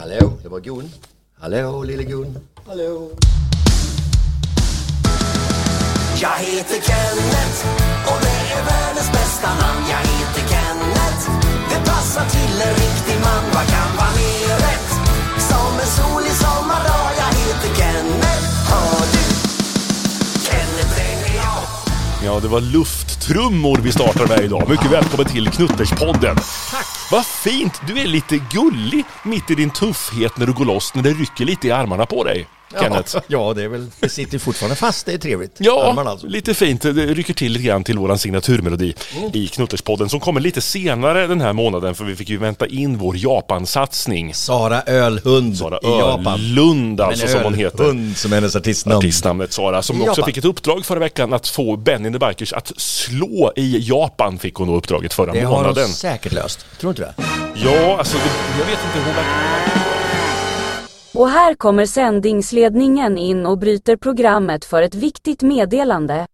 Hallå, det var Gun. Hallå, lille Gun. Hallå. Jag heter Kenneth och det är världens bästa namn. Jag heter Kenneth, det passar till en riktig man. Vad kan vara mer rätt? Som en solig sommardag. Ja, det var lufttrummor vi startar med idag. Mycket välkommen till Knutterspodden. Tack! Vad fint! Du är lite gullig mitt i din tuffhet när du går loss, när det rycker lite i armarna på dig. Kenneth. Ja, ja, det är väl, det sitter fortfarande fast, det är trevligt. Ja, alltså. lite fint. Det rycker till lite grann till våran signaturmelodi Mm. i Knutterspodden som kommer lite senare den här månaden för vi fick ju vänta in vår Japan-satsning. Sara Ölhund Sara i Japan. Ölund alltså som hon heter. Ölhund som hennes artistnamn. Artistnamnet Sara, som I också Japan. fick ett uppdrag förra veckan att få Benny the Bikers att slå i Japan, fick hon då uppdraget förra Det har månaden. hon säkert löst. Tror inte det? Ja, alltså det, jag vet inte, hon verkar... Och här kommer sändningsledningen in och bryter programmet för ett viktigt meddelande.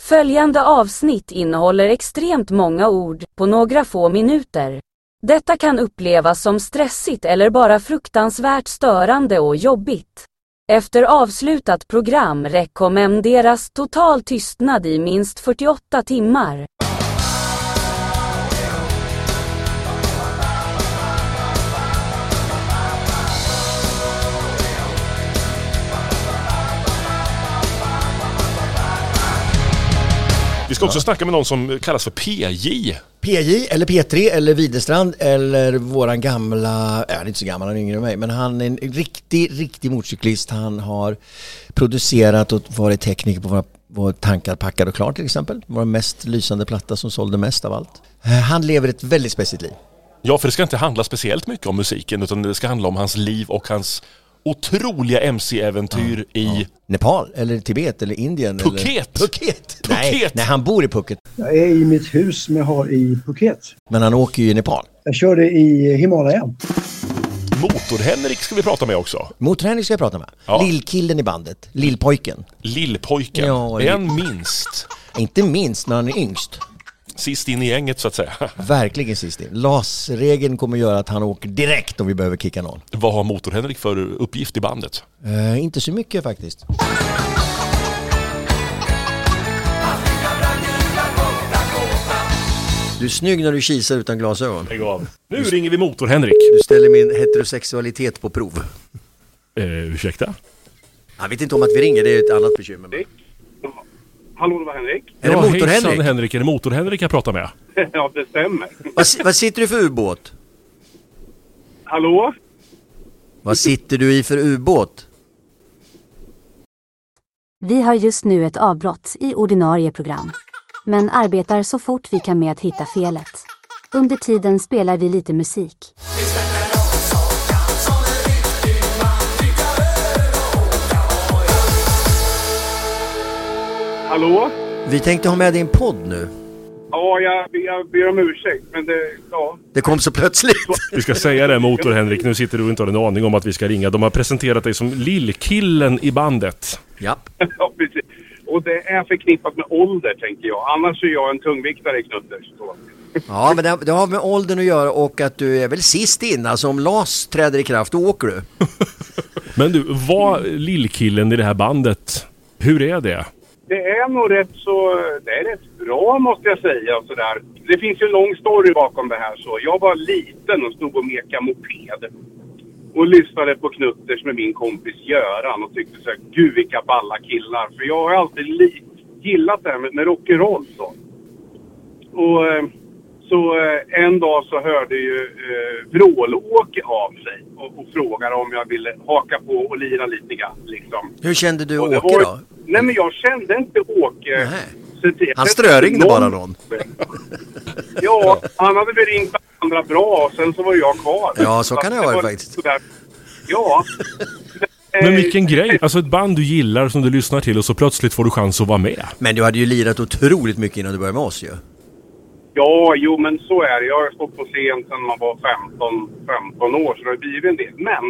Följande avsnitt innehåller extremt många ord på några få minuter. Detta kan upplevas som stressigt eller bara fruktansvärt störande och jobbigt. Efter avslutat program rekommenderas total tystnad i minst 48 timmar. Vi ska också snacka med någon som kallas för PJ. PJ eller P3 eller Widerstrand eller våran gamla, ja, han är inte så gammal, han är yngre än mig, men han är en riktig, riktig motorcyklist. Han har producerat och varit tekniker på våra, vår Tankar, packad och klar till exempel. Vår mest lysande platta som sålde mest av allt. Eh, Han lever ett väldigt speciellt liv. Ja, för det ska inte handla speciellt mycket om musiken utan det ska handla om hans liv och hans otroliga MC-äventyr i... Nepal eller Tibet eller Indien. Eller... Phuket. Phuket! Nej, Phuket. nej, han bor i Phuket. Jag är i mitt hus som jag har i Phuket. Men han åker ju i Nepal. Jag körde i Himalaya. Motor-Henrik ska vi prata med också. Motorhenrik ska jag prata med. Ja. Lillkillen i bandet. Lillpojken. Lillpojken. Ja, en minst. Inte minst när han är yngst. Sist in i gänget så att säga. Verkligen sist in. LAS-regeln kommer göra att han åker direkt om vi behöver kicka någon. Vad har Motor-Henrik för uppgift i bandet? Eh, inte så mycket faktiskt. Du är snygg när du kisar utan glasögon. Lägg av. Nu ringer vi Motor-Henrik. Du ställer min heterosexualitet på prov. Eh, ursäkta? Jag vet inte om att vi ringer, det är ett annat bekymmer. Hallå, det var Henrik. Är det Ja, Motor-Henrik? Henrik, är det Motor-Henrik jag pratar med? ja, det stämmer. Vad, vad sitter du för ubåt? Hallå? Vad sitter du i för ubåt? Vi har just nu ett avbrott i ordinarie program. Men arbetar så fort vi kan med att hitta felet. Under tiden spelar vi lite musik. Hallå? Vi tänkte ha med din podd nu. Ja, jag, jag ber om ursäkt, men det... Ja. Det kom så plötsligt. Vi ska säga det Motor-Henrik, nu sitter du och inte har en aning om att vi ska ringa. De har presenterat dig som lillkillen i bandet. Ja. ja, precis. Och det är förknippat med ålder, tänker jag. Annars är jag en tungviktare i Knutters. Ja, men det, det har med åldern att göra och att du är väl sist in. Alltså om LAS träder i kraft, då åker du. Men du, var lillkillen i det här bandet, hur är det? Det är nog rätt så... Det är rätt bra, måste jag säga. och Sådär. Det finns ju en lång story bakom det här. Så jag var liten och stod och mekade moped. Och lyssnade på Knutters med min kompis Göran och tyckte så här, gud vilka balla killar. För jag har alltid li- gillat det här med, med rock'n'roll så. Och eh, så eh, en dag så hörde ju eh, Vrålåke av sig och, och frågade om jag ville haka på och lira lite grann liksom. Hur kände du Och Åke var- då? Nej men jag kände inte Åke. Det- Han ströringde bara någon. Ja, han hade väl ringt andra bra och sen så var jag kvar. Ja, så kan det ha varit var faktiskt. sådär- Ja. Men Eh, vilken grej! Alltså ett band du gillar som du lyssnar till och så plötsligt får du chans att vara med. Men du hade ju lirat otroligt mycket innan du började med oss ju. Ja, jo men så är det. Jag har stått på scen sedan man var 15, 15 år så det har blivit en del. Men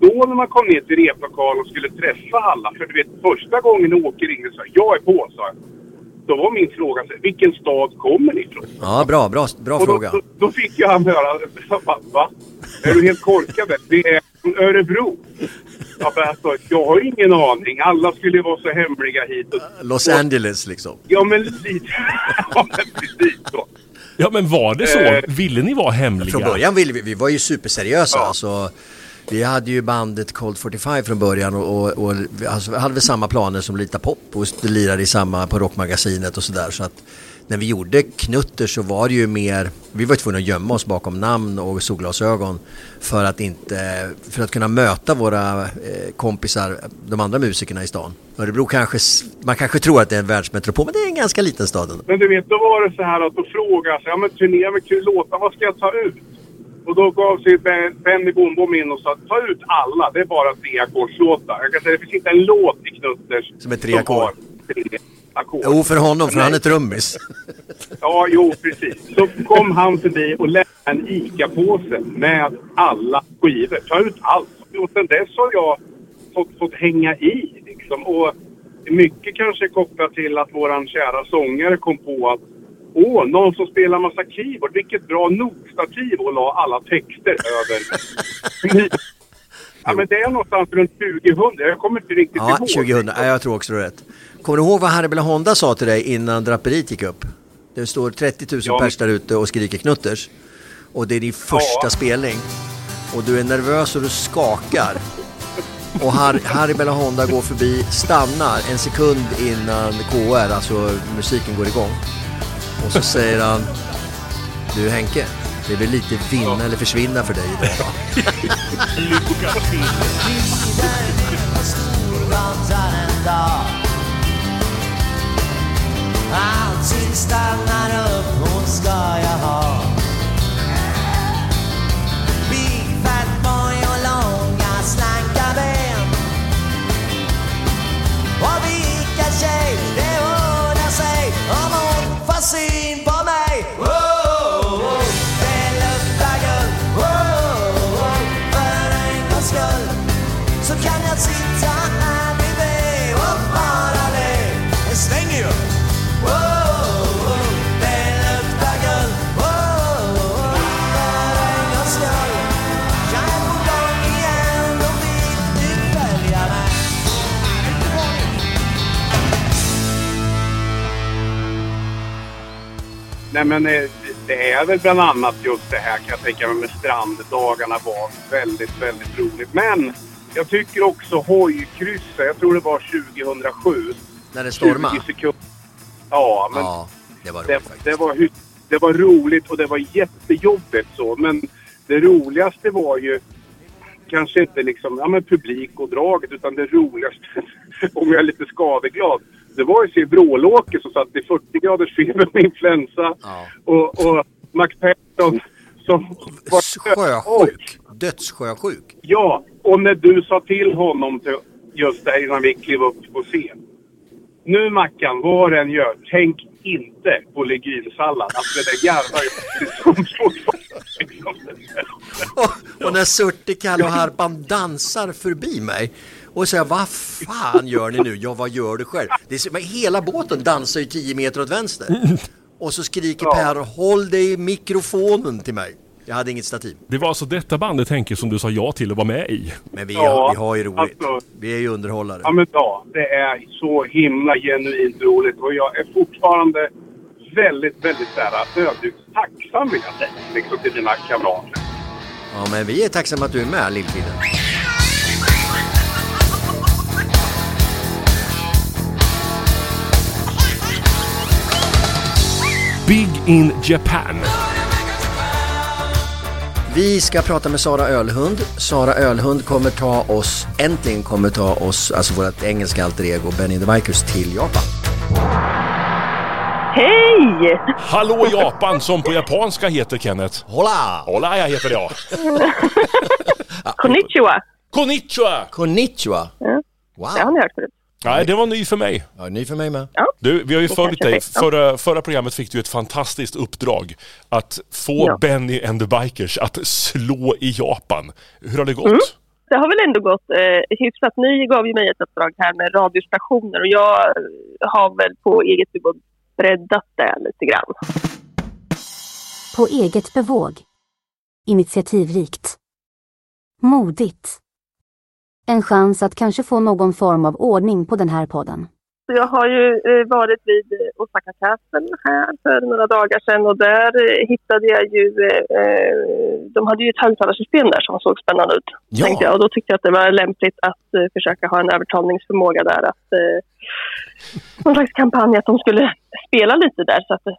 då när man kom ner till replokalen och skulle träffa alla, för du vet första gången Åke ringde så här, jag är på så här. då var min fråga, så här, vilken stad kommer ni ifrån? Ja, bra, bra, bra då, fråga. då, då fick jag han höra, va? Är du helt korkad? Vi är Örebro. Jag bara, alltså, jag har ingen aning. Alla skulle vara så hemliga hit. Och, Los Angeles liksom. Ja, men lite... ja, men precis så. Ja men var det så? Eh. Ville ni vara hemliga? Från början ville vi, vi var ju superseriösa. Ja. Alltså, vi hade ju bandet Cold 45 från början och, och, och vi alltså, hade väl samma planer som Lita Pop och lirade i samma på Rockmagasinet och sådär. Så att när vi gjorde Knutter så var det ju mer, vi var tvungna att gömma oss bakom namn och solglasögon för att inte, för att kunna möta våra eh, kompisar, de andra musikerna i stan. Örebro kanske, man kanske tror att det är en världsmetropol men det är en ganska liten stad. Men du vet, då var det så här att då frågade jag, ja men turné med kul låtar, vad ska jag ta ut? Och då gav sig Ben- Benny Bom Bom in och sa, ta ut alla, det är bara tre ackordslåtar. Jag kan säga, det finns inte en låt i Knutters Som är tre ackord. Ackord. Jo, för honom, för han är trummis. Ja, jo precis. Så kom han förbi och lämnade en ICA-påse med alla skivor. Ta ut allt. Och sen dess har jag fått, fått hänga i liksom. Och mycket kanske kopplat till att våran kära sångare kom på att Åh, någon som spelar massa keyboard. Vilket bra notstativ och la alla texter över. ja, men det är någonstans runt 2000. Jag kommer inte riktigt Ja, ihåg. 2000. Ja, jag tror också du rätt. Kommer du ihåg vad Harry Honda sa till dig innan draperiet gick upp? Det står 30 000 Ja. pers där ute och skriker knutters. Och det är din första Ja. spelning. Och du är nervös och du skakar. Och Har Harry Honda går förbi, stannar en sekund innan KR, alltså musiken går igång. Och så säger han Du Henke, det väl lite vinna eller försvinna för dig idag? Lycka till! Allting stannar upp, hon ska jag ha Nej men eh, det är väl bland annat just det här kan jag tänka mig med stranddagarna var väldigt, väldigt roligt. Men jag tycker också hojkrysset, jag tror det var 2007. När det stormar? 20 sekunder. Ja, men Ja, det var det, roligt faktiskt. det, var, det var roligt och det var jättejobbigt så. Men det roligaste var ju kanske inte liksom, ja men publik och draget utan det roligaste, om jag är lite skadeglad, det var ju att se Vrålåker som satt i 40 graders feber med influensa Ja. och, och Max Persson som var Sjösjuk. Dödssjösjuk. Ja, och när du sa till honom till just det här innan vi klev upp på scen. Nu Mackan, vad den gör, tänk inte på legunsallad. Alltså det där garvar ju som. Och, och när Surtikal och Harpan dansar förbi mig och säger vad fan gör ni nu? Ja, vad gör du själv? Det är, men hela båten dansar ju 10 meter åt vänster. Och så skriker Ja. Per, håll dig i mikrofonen till mig. Jag hade inget stativ. Det var alltså detta bandet Henke som du sa ja till att vara med i. Men vi, Ja, har, vi har ju roligt. alltså- Vi är ju underhållare. Ja men ja, det är så himla genuint roligt och jag är fortfarande väldigt, väldigt så här ödmjukt tacksam vill jag säga. Liksom till dina kamrater. Ja, men vi är tacksamma att du är med, lillkillen. Big in Japan. Vi ska prata med Sara Ölhund. Sara Ölhund kommer ta oss, äntligen kommer ta oss, alltså vårt engelska alter ego Benny the Bikers till Japan. Hej! Hallå Japan som på japanska heter Kenneth. Hola! Hola, jag heter jag. Konnichiwa. Konnichiwa! Konnichiwa! Ja. Wow! Det har ni hört förut. Nej, det var ny för mig. Ja, ny för mig med. Du, vi har ju följt dig. Förra, förra programmet fick du ett fantastiskt uppdrag. Att få Ja. Benny and the Bikers att slå i Japan. Hur har det gått? Mm. Det har väl ändå gått eh, hyfsat. Ni gav ju mig ett uppdrag här med radiostationer och jag har väl på eget bevåg breddat det lite grann. På eget bevåg. Initiativrikt. Modigt. En chans att kanske få någon form av ordning på den här podden. Så jag har ju eh, varit vid Osaka Castle här för några dagar sedan och där eh, hittade jag ju, eh, de hade ju ett högtalarsystem där som såg spännande ut. Ja. Tänkte jag. Och då tyckte jag att det var lämpligt att försöka ha en övertalningsförmåga där. Att, någon slags kampanj att de skulle spela lite där så att eh,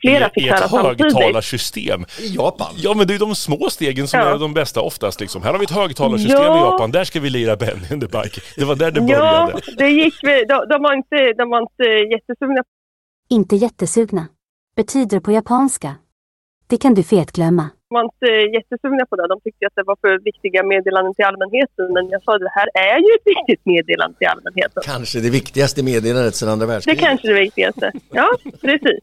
flera fick I höra ett samtidigt. högtalarsystem. I Japan. Ja men det är de små stegen som Ja. är de bästa oftast liksom. Här har vi ett högtalarsystem Ja. i Japan, där ska vi lira Benny and the Bike. Det var där det Ja, började. det gick vi. De, de, var inte, de var inte jättesugna Inte jättesugna. Betyder på japanska. Det kan du fetglömma. Var inte jättesugna på det. De tyckte att det var för viktiga meddelanden till allmänheten. Men jag sa att det här är ju ett viktigt meddelande till allmänheten. Kanske det viktigaste meddelandet sedan andra Det världskriget. kanske är det viktigaste. Ja, precis.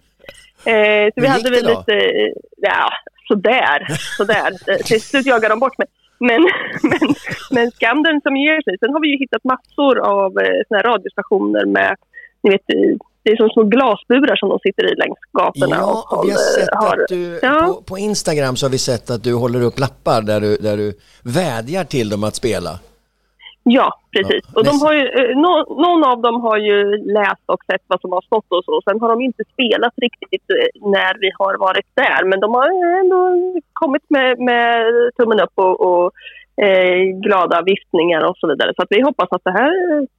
Eh, så vi hade väl det lite, eh, ja, sådär, sådär. Eh, Till slut jagade de bort mig. Men, men, men skam den som ger sig. Sen har vi ju hittat massor av eh, såna radiostationer med, ni vet, eh, det är som små glasburar som de sitter i längs gatorna. Ja, och vi har håller- sett har- att du, Ja. på, på Instagram så har vi sett att du håller upp lappar där du, där du vädjar till dem att spela. Ja, precis. Ja, och de har ju, eh, nå- någon av dem har ju läst och sett vad som har stått och så. Sen har de inte spelat riktigt eh, när vi har varit där. Men de har ändå kommit med, med tummen upp och, och eh, glada viftningar och så vidare. Så att vi hoppas att det här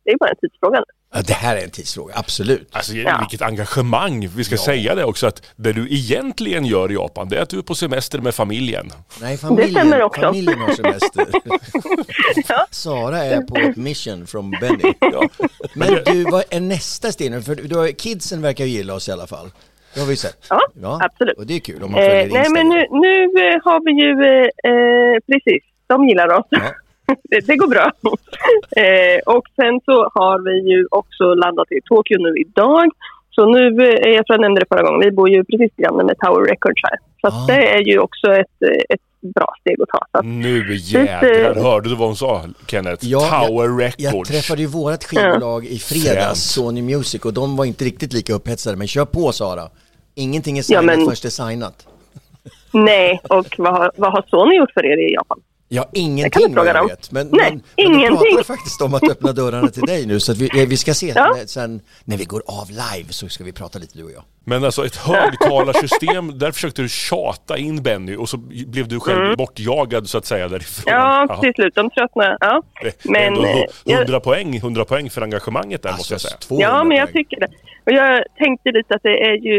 det är bara en tidsfråga. nu. Ja, det här är en tidsfråga, absolut. Alltså Ja. vilket engagemang. Vi ska Ja. säga det också att det du egentligen gör i Japan det är att du är på semester med familjen. Nej, familjen, stämmer också. familjen har semester. Ja. Sara är på ett mission från Benny. Ja. Men du, vad är nästa steg nu? För du har, kidsen verkar ju gilla oss i alla fall. Det har vi sett. Ja, absolut. Och det är kul om man följer Eh, nej, men nu, nu eh, har vi ju... Eh, eh, precis, de gillar oss. Ja. det, det går bra. eh, och sen så har vi ju också landat i Tokyo nu idag. Så nu, eh, jag tror jag nämnde det förra gången, vi bor ju precis granne med Tower Records här. Så Ah. det är ju också ett, eh, ett bra steg att ta. Så att, Nu jädrar, eh, hörde du vad hon sa Kenneth? Ja, Tower Jag Records. träffade ju vårat skivbolag i fredags. Sony Music, och de var inte riktigt lika upphetsade. Men kör på Sara. Ingenting är signat Ja, men- förrän det är signat. nej, och vad, har- vad har Sony gjort för er i Japan? Ja, ingenting du vad jag vet. Men, Nej, men, men vi ingenting. pratar faktiskt om att öppna dörrarna till dig nu. Så att vi, vi ska se Ja. när, sen när vi går av live så ska vi prata lite du och jag. Men alltså ett högtalarsystem, där försökte du tjata in Benny och så blev du själv bortjagad så att säga därifrån. Mm. Ja, Jaha. till slut. De tröttnar. Ja. Men, ändå eh, jag- 100 poäng, 100 poäng för engagemanget där måste jag säga. 200 Ja, men jag poäng. tycker det. Och jag tänkte lite att det är ju,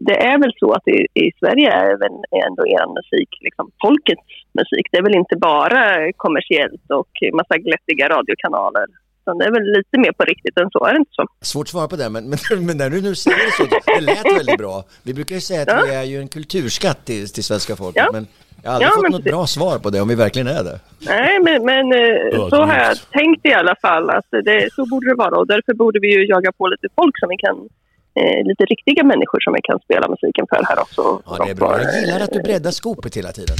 det är väl så att i, i Sverige är väl ändå er musik liksom folkets musik. Det är väl inte bara kommersiellt och massa glättiga radiokanaler. Utan det är väl lite mer på riktigt än så, är det inte så? Svårt att svara på det, men, men, men när du nu säger det så, det lät väldigt bra. Vi brukar ju säga att Ja. vi är ju en kulturskatt till, till svenska folket, Ja. men jag har aldrig Ja, fått något precis. bra svar på det, om vi verkligen är det. Nej, men, men eh, så har jag tänkt i alla fall att det, så borde det vara. Och därför borde vi ju jaga på lite folk som vi kan, eh, lite riktiga människor som vi kan spela musiken för här också. Ja, det är bra. Jag gillar att du breddar skopet hela tiden.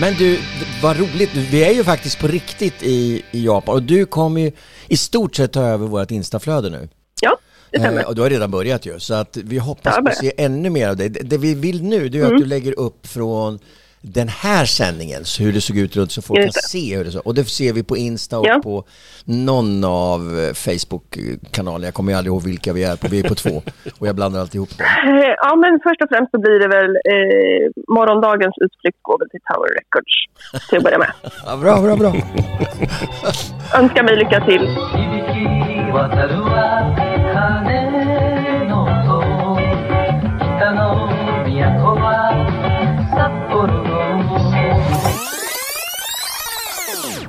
Men du, vad roligt. Vi är ju faktiskt på riktigt i, i Japan och du kommer ju i stort sett ta över vårt instaflöde nu. Ja, det stämmer. Eh, och du har redan börjat ju, så att vi hoppas Ja, på att se ännu mer av dig. Det, det vi vill nu, det är Mm. att du lägger upp från den här sändningen, så hur det såg ut runt så folk kan se hur det såg. Och det ser vi på Insta och Ja. på någon av eh, Facebook-kanalerna. Jag kommer ju aldrig ihåg vilka vi är på, vi är på två. Och jag blandar alltid ihop dem. Eh, Ja, men först och främst så blir det väl eh, morgondagens utflykt går väl till Tower Records till att börja med. Ja, bra, bra, bra. Önskar mig lycka till.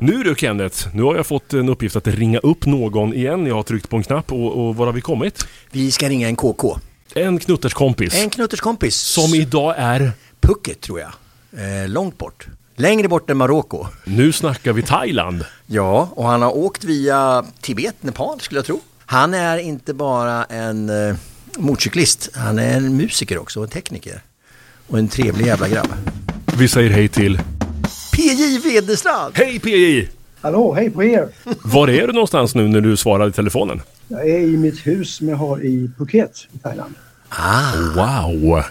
Nu du Kenneth, nu har jag fått en uppgift att ringa upp någon igen. Jag har tryckt på en knapp och, och var har vi kommit? Vi ska ringa en KK. En knutterskompis. En knutterskompis. Som idag är... Phuket, tror jag. Eh, långt bort. Längre bort än Marocko. Nu snackar vi Thailand. Ja, och han har åkt via Tibet, Nepal skulle jag tro. Han är inte bara en eh, motorcyklist, han är en musiker också och en tekniker. Och en trevlig jävla grabb. Vi säger hej till... PJ Wedestrand! Hej PJ! Hallå, hej på er! Var är du någonstans nu när du svarar i telefonen? Jag är i mitt hus som jag har i Phuket i Thailand. Ah, Wow!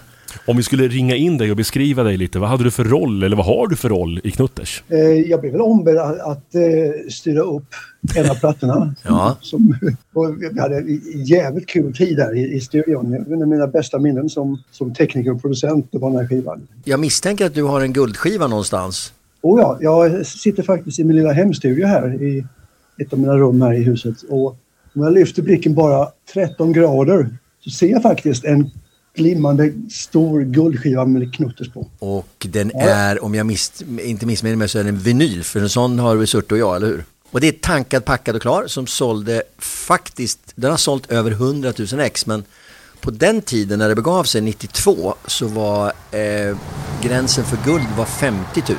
Om vi skulle ringa in dig och beskriva dig lite, vad hade du för roll eller vad har du för roll i Knutters? Eh, jag blev väl ombedd att, att eh, styra upp en av plattorna. Ja. Som, vi hade en jävligt kul tid där i, i studion. En av mina bästa minnen som, som tekniker och producent det var den här skivan. jag misstänker att du har en guldskiva någonstans. Och ja, jag sitter faktiskt i min lilla hemstudio här i ett av mina rum här i huset. Och om jag lyfter blicken bara 13 grader så ser jag faktiskt en glimmande stor guldskiva med knutters på. Och den är, om jag miss, inte missminner mig, så är den vinyl. För en sån har Resurto och jag, eller hur? Och det är tankad, packad och klar som sålde faktiskt, den har sålt över 100 000 ex. Men på den tiden när det begav sig, 92, så var eh, gränsen för guld var 50 000.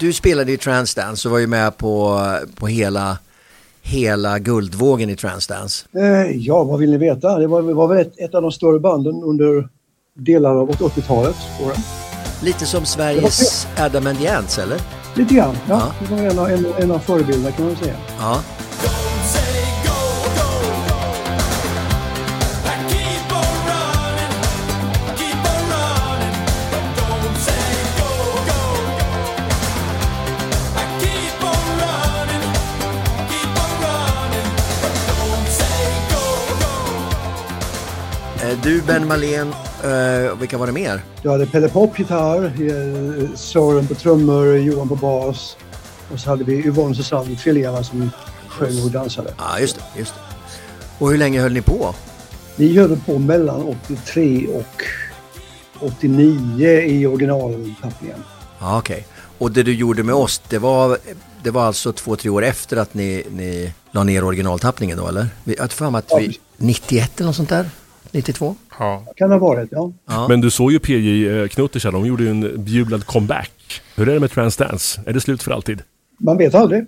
Du spelade i Transdance och var ju med på, på hela, hela guldvågen i Transdance. Eh, ja, vad vill ni veta? Det var, var väl ett, ett av de större banden under delar av 80-talet. tror jag. Lite som Sveriges Adam and the Ants, eller? Lite grann, ja. Ja. Det var en av, en, en av förebilderna kan man säga. Ja. Du Ben Malén, eh, vilka var det mer? Jag hade Pelle Pop gitarr, eh, Sören på trummor, Johan på bas. Och så hade vi Yvonne Susanne Fileva som sjöng och dansade. Ja, just det, just det. Och hur länge höll ni på? Vi höll på mellan 83 och 89 i originaltappningen. Ja, okej. Och det du gjorde med oss, det var, det var alltså två, tre år efter att ni, ni la ner originaltappningen då, eller? Vi- Jag har för mig att vi... 91 eller något sånt där? 92? Ja. Kan det ha varit, ja. Ja. Men du såg ju PJ eh, Knutters här, de gjorde ju en bejublad comeback. Hur är det med Transdance? Är det slut för alltid? Man vet aldrig.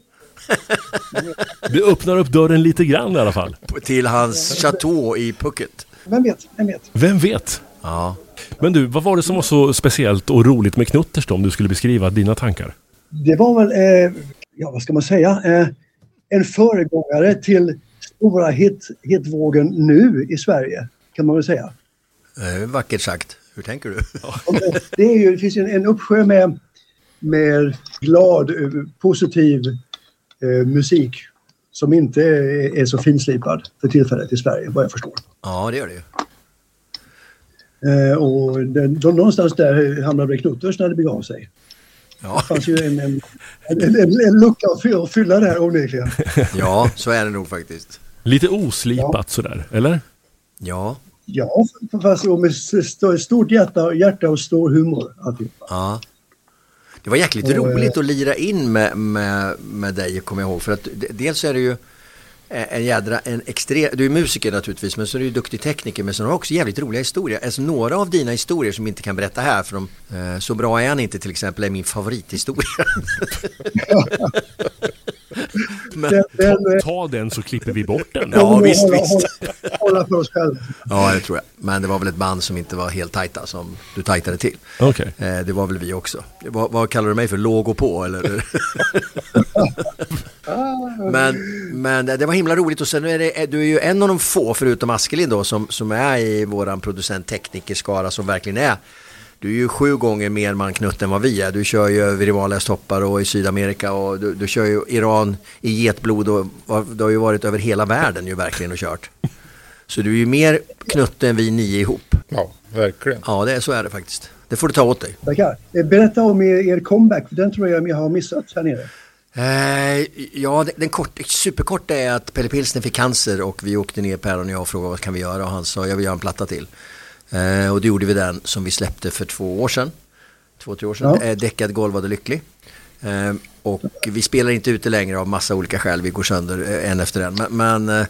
Det öppnar upp dörren lite grann i alla fall. Till hans chateau i Phuket. Vem vet, vem vet. Vem vet? Ja. Men du, vad var det som var så speciellt och roligt med Knutters då, om du skulle beskriva dina tankar? Det var väl, eh, ja vad ska man säga, eh, en föregångare till stora hit, hitvågen nu i Sverige, kan man väl säga. Eh, vackert sagt. Hur tänker du? Det- Det, är ju, det finns en, en uppsjö med, med glad, eh, positiv eh, musik som inte är, är så finslipad för tillfället i Sverige, vad jag förstår. Ja, det gör det ju. Eh, och den, de, någonstans där hamnade väl Knutters när det begav sig. Ja. Det fanns ju en, en, en, en, en lucka att fylla, att fylla där onekligen. ja, så är det nog faktiskt. Lite oslipat sådär, eller? Ja. Ja, fast med st- stort hjärta, hjärta och stor humor. alltihopa. Ja. Det var jäkligt Och, eh, roligt att lira in med, med, med dig, kommer jag ihåg. För att dels är det ju en jädra, en extrem, du är musiker naturligtvis, men så är du duktig tekniker, men så har du också jävligt roliga historier. Alltså några av dina historier som vi inte kan berätta här, för de, eh, så bra är han inte till exempel, är min favorithistoria. men, Den, den, Ta, eh, ta den så klipper vi bort den. Ja, visst, hålla, visst. Hålla, hålla för oss själva. ja, det tror jag. Men det var väl ett band som inte var helt tajta, som du tajtade till. Okej. Eh, det var väl vi också. Vad, vad kallar du mig för? Låg och på eller? men, men det var himla roligt och sen är det, du är ju en av de få förutom Askelind då som, som är i våran producent teknikerskara som verkligen är du är ju sju gånger mer man knutt än vad vi är. Du kör ju över Rivalias toppar och i Sydamerika och du, du kör ju Iran i getblod och och du har ju varit över hela världen ju verkligen och kört. Så du är ju mer knutte än vi nio ihop. Ja, verkligen. Ja, det, så är det faktiskt. Det får du ta åt dig. Tackar. Eh, Berätta om er, er comeback, för den tror jag jag har missat här nere. Eh, ja, den, kort, superkorta är att Pelle Pilsner fick cancer och vi åkte ner Per och jag och frågade vad kan vi göra och han sa jag vill göra en platta till. Eh, och då gjorde vi den som vi släppte för två år sedan. Två, tre år sedan. Ja. Eh, Däckad golvad och lycklig. Och vi spelar inte ute längre av massa olika skäl, vi går sönder en efter en. Men, men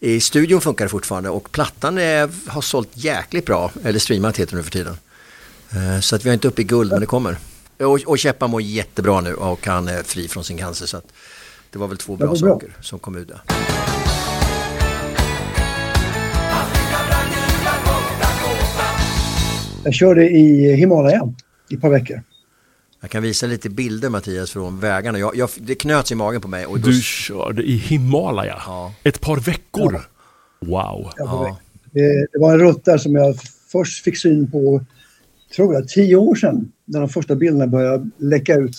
i studion funkar det fortfarande och plattan är, har sålt jäkligt bra, eller streamat heter det nu för tiden. Så att vi är inte uppe i guld, men det kommer. Och, och Käppa mår jättebra nu och han är fri från sin cancer. Så att det var väl två bra bra. saker som kom ut där. Jag körde i Himalaya i ett par veckor. Jag kan visa lite bilder Mattias från vägarna. Jag, jag, det knöts i magen på mig. Och då, Du körde i Himalaya. Ja. Ett par veckor. Wow. Jag var Ja. Det, det var en rutt där som jag först fick syn på, tror jag, tio år sedan. När de första bilderna började läcka ut.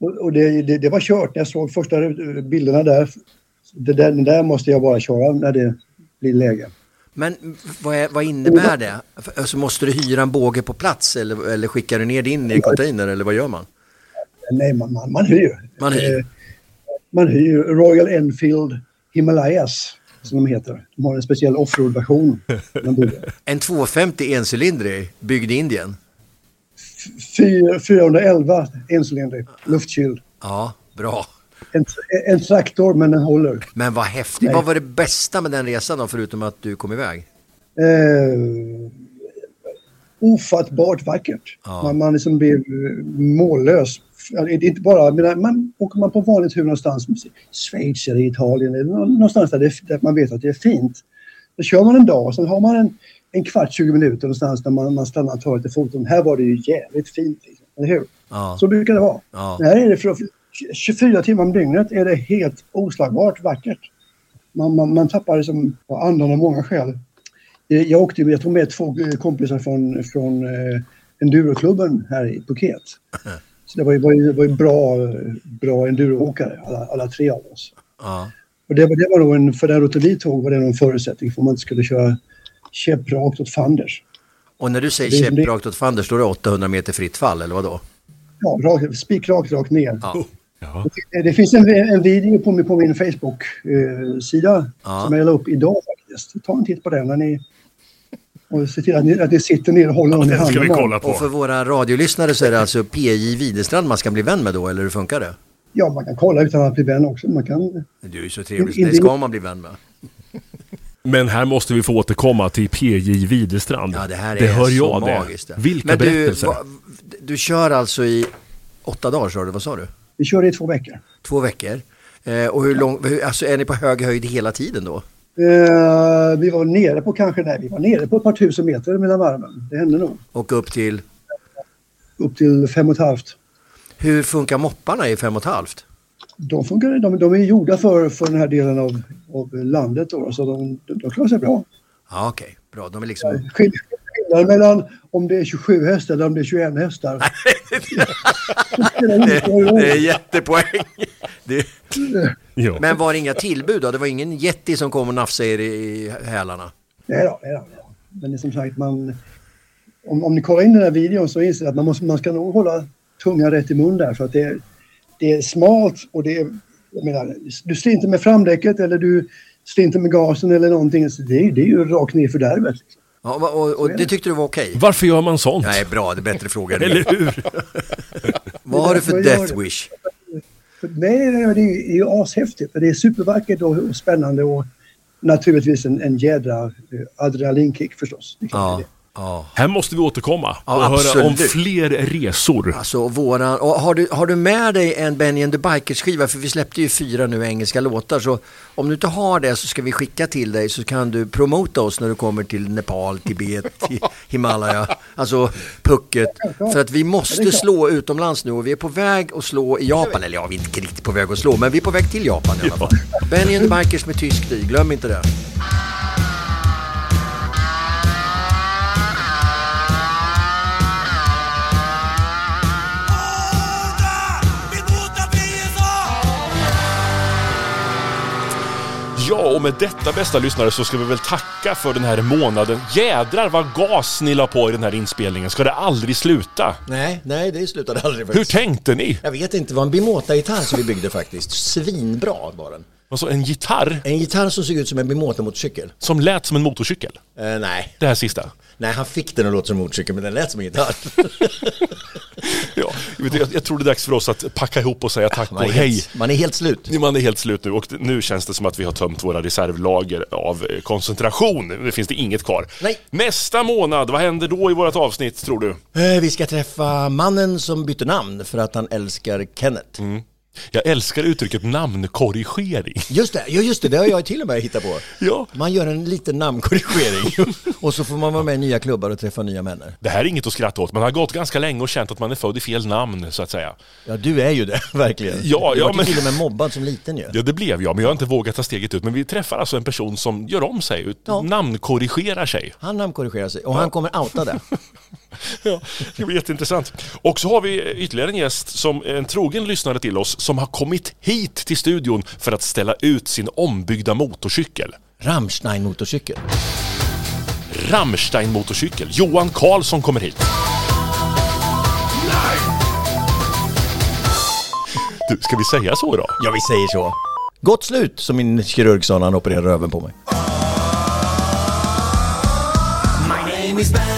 Och, och det, det, det var kört när jag såg första bilderna där. Det där, den där måste jag bara köra när det blir läge. Men vad, är, vad innebär det? Alltså, måste du hyra en båge på plats eller, eller skickar du ner din i en container eller vad gör man? Nej, man, man, man hyr. Man hyr. Eh, man hyr Royal Enfield Himalayas, som de heter. De har en speciell offroad-version. En 250 encylindrig byggd i Indien? Fyra- 411 encylindrig, luftkyld. Ja, bra. En, en traktor, men den håller. Men vad häftigt. Vad var det bästa med den resan då, förutom att du kom iväg? Eh, ofattbart vackert. Ja. Man, man liksom blir eh, mållös. Det är inte bara, menar, man, åker man på vanlig tur någonstans, Schweiz eller Italien, eller nå- någonstans där, det, där man vet att det är fint. Då kör man en dag och sen har man en, en kvart, 20 minuter någonstans där man, man stannar och tar lite foton. Här var det ju jävligt fint. Liksom, eller hur? Ja. Så brukar det vara. Ja. Här är det för 24 timmar om dygnet är det helt oslagbart vackert. Man, man, man tappar liksom andan av många skäl. Eh, Jag åkte, jag tog med två eh, kompisar från, från eh, enduroklubben här i Phuket. Så det var ju, var ju, var ju bra, eh, bra enduroåkare, alla, alla tre av oss. Ja. Och det, var- det var nog en, för den rutten vi tog var det en förutsättning för att man inte skulle köra, käpprakt åt fanders. Och när du säger Det det- käpprakt åt fanders, då är det 800 meter fritt fall, eller vadå? Ja, rakt, spikrakt rakt ner. Ja. Ja. Eh, Det finns en, en video på min, på min Facebook-sida Ja. som jag la upp idag faktiskt. Ta en titt på den när ni... Och se till att ni, att ni sitter ner och håller den i Den ska vi handen. kolla Och för på. våra radiolyssnare så är det alltså PJ Widerstrand man ska bli vän med då, eller hur funkar det? Ja, man kan kolla utan att bli vän också. Man kan... Du är ju så trevlig, In- det ska man bli vän med. Men här måste vi få återkomma till PJ Widerstrand. Ja, det här är det hör så jag magiskt. det. det. Vilka Men du, berättelser. va, du kör alltså i åtta dagar, sa du? Vad sa du? Vi kör i två veckor. Två veckor. Eh, och hur lång, hur, alltså är ni på hög höjd hela tiden då? Eh, vi var nere på kanske, nej, vi var nere på ett par tusen meter mellan varven. Det hände nog. Och upp till, Upp till fem och ett halvt. hur funkar mopparna i fem och ett halvt? De, funkar, de, de är gjorda för, för den här delen av, av landet då, så de, de, klarar sig bra. Ja, okej, bra. De är liksom... Skill- Skillnaden mellan om det är 27 hästar eller om det är 21 hästar. det, det är jättepoäng. Det, Ja. men var det inga tillbud då? Det var ingen jätti som kom och nafsade er i hälarna? Nej då, nej då. Men det är som sagt, man, om, om ni kollar in den här videon så inser ni att man, måste, man ska nog hålla tungan rätt i mun där för att det är, det är smalt och det är, jag menar, du slår inte med framdäcket eller du slår inte med gasen eller någonting. Så det, är- det är ju rakt ner i fördärvet. Liksom. Ja, och, och, det tyckte du var okej? Varför gör man sånt? Nej, bra. Det är bättre fråga. Eller hur? Vad har du för death wish? Nej, det är, ju- ashäftigt. Det är supervackert och, spännande och naturligtvis en, en jädra eh, adrenalinkick förstås. Det Ja, det. Ja. Här måste vi återkomma Ja, och höra om absolut. fler resor. Alltså våran, och har, du, har du med dig en Benny and the Bikers skiva? För vi släppte ju fyra nu engelska låtar. Så om du inte har det så ska vi skicka till dig så kan du promota oss när du kommer till Nepal, Tibet, Hi- Himalaya. Alltså pucket. För att vi måste slå utomlands nu och vi är på väg att slå i Japan. Eller ja, vi är inte riktigt på väg att slå, men vi är på väg till Japan i alla fall. Benny and the Bikers med tysk i, glöm inte det. Ja, och med detta bästa lyssnare så ska vi väl tacka för den här månaden. Jädrar vad gas ni la på i den här inspelningen. Ska det aldrig sluta? Nej, nej, det slutade aldrig Hur faktiskt. tänkte ni? Jag vet inte, det var en Bimota-gitarr som vi byggde faktiskt. Svinbra var den. Alltså en gitarr En gitarr som såg ut som en Bimota-motorcykel. som lät som en motorcykel. Eh, nej. Det här sista. nej, han fick den att låta som en motorcykel men den lät som en gitarr. Ja, jag, jag, tror det är dags för oss att packa ihop och säga tack och hej. helt, man är helt slut. Man är helt slut nu och nu känns det som att vi har tömt våra reservlager av eh, koncentration. Nu finns det inget kvar. Nej. Nästa månad, vad händer då i vårt avsnitt tror du? Eh, vi ska träffa mannen som bytte namn för att han älskar Kenneth. Jag älskar uttrycket namnkorrigering. Just det, ja, just det, det har jag till och med hittat på. Ja. Man gör en liten namnkorrigering och så får man vara med i nya klubbar och träffa nya människor. Det här är inget att skratta åt. Man har gått ganska länge och känt att man är född i fel namn, så att säga. Ja, du är ju det, verkligen. Ja, du ja, var men- till och med mobbad som liten ju. Ja, det blev jag, men jag har inte vågat ta steget ut. Men vi träffar alltså en person som gör om sig, Ja. namnkorrigerar sig. Han namnkorrigerar sig och han kommer outa det. Ja, det blir jätteintressant. Och så har vi ytterligare en gäst, som en trogen lyssnare till oss, som har kommit hit till studion för att ställa ut sin ombyggda motorcykel. Rammstein motorcykel. Rammstein motorcykel. Johan Karlsson kommer hit. Du, ska vi säga så då? Ja, vi säger så. Gott slut, som min kirurg sa när han opererade röven på mig. My name is Benny,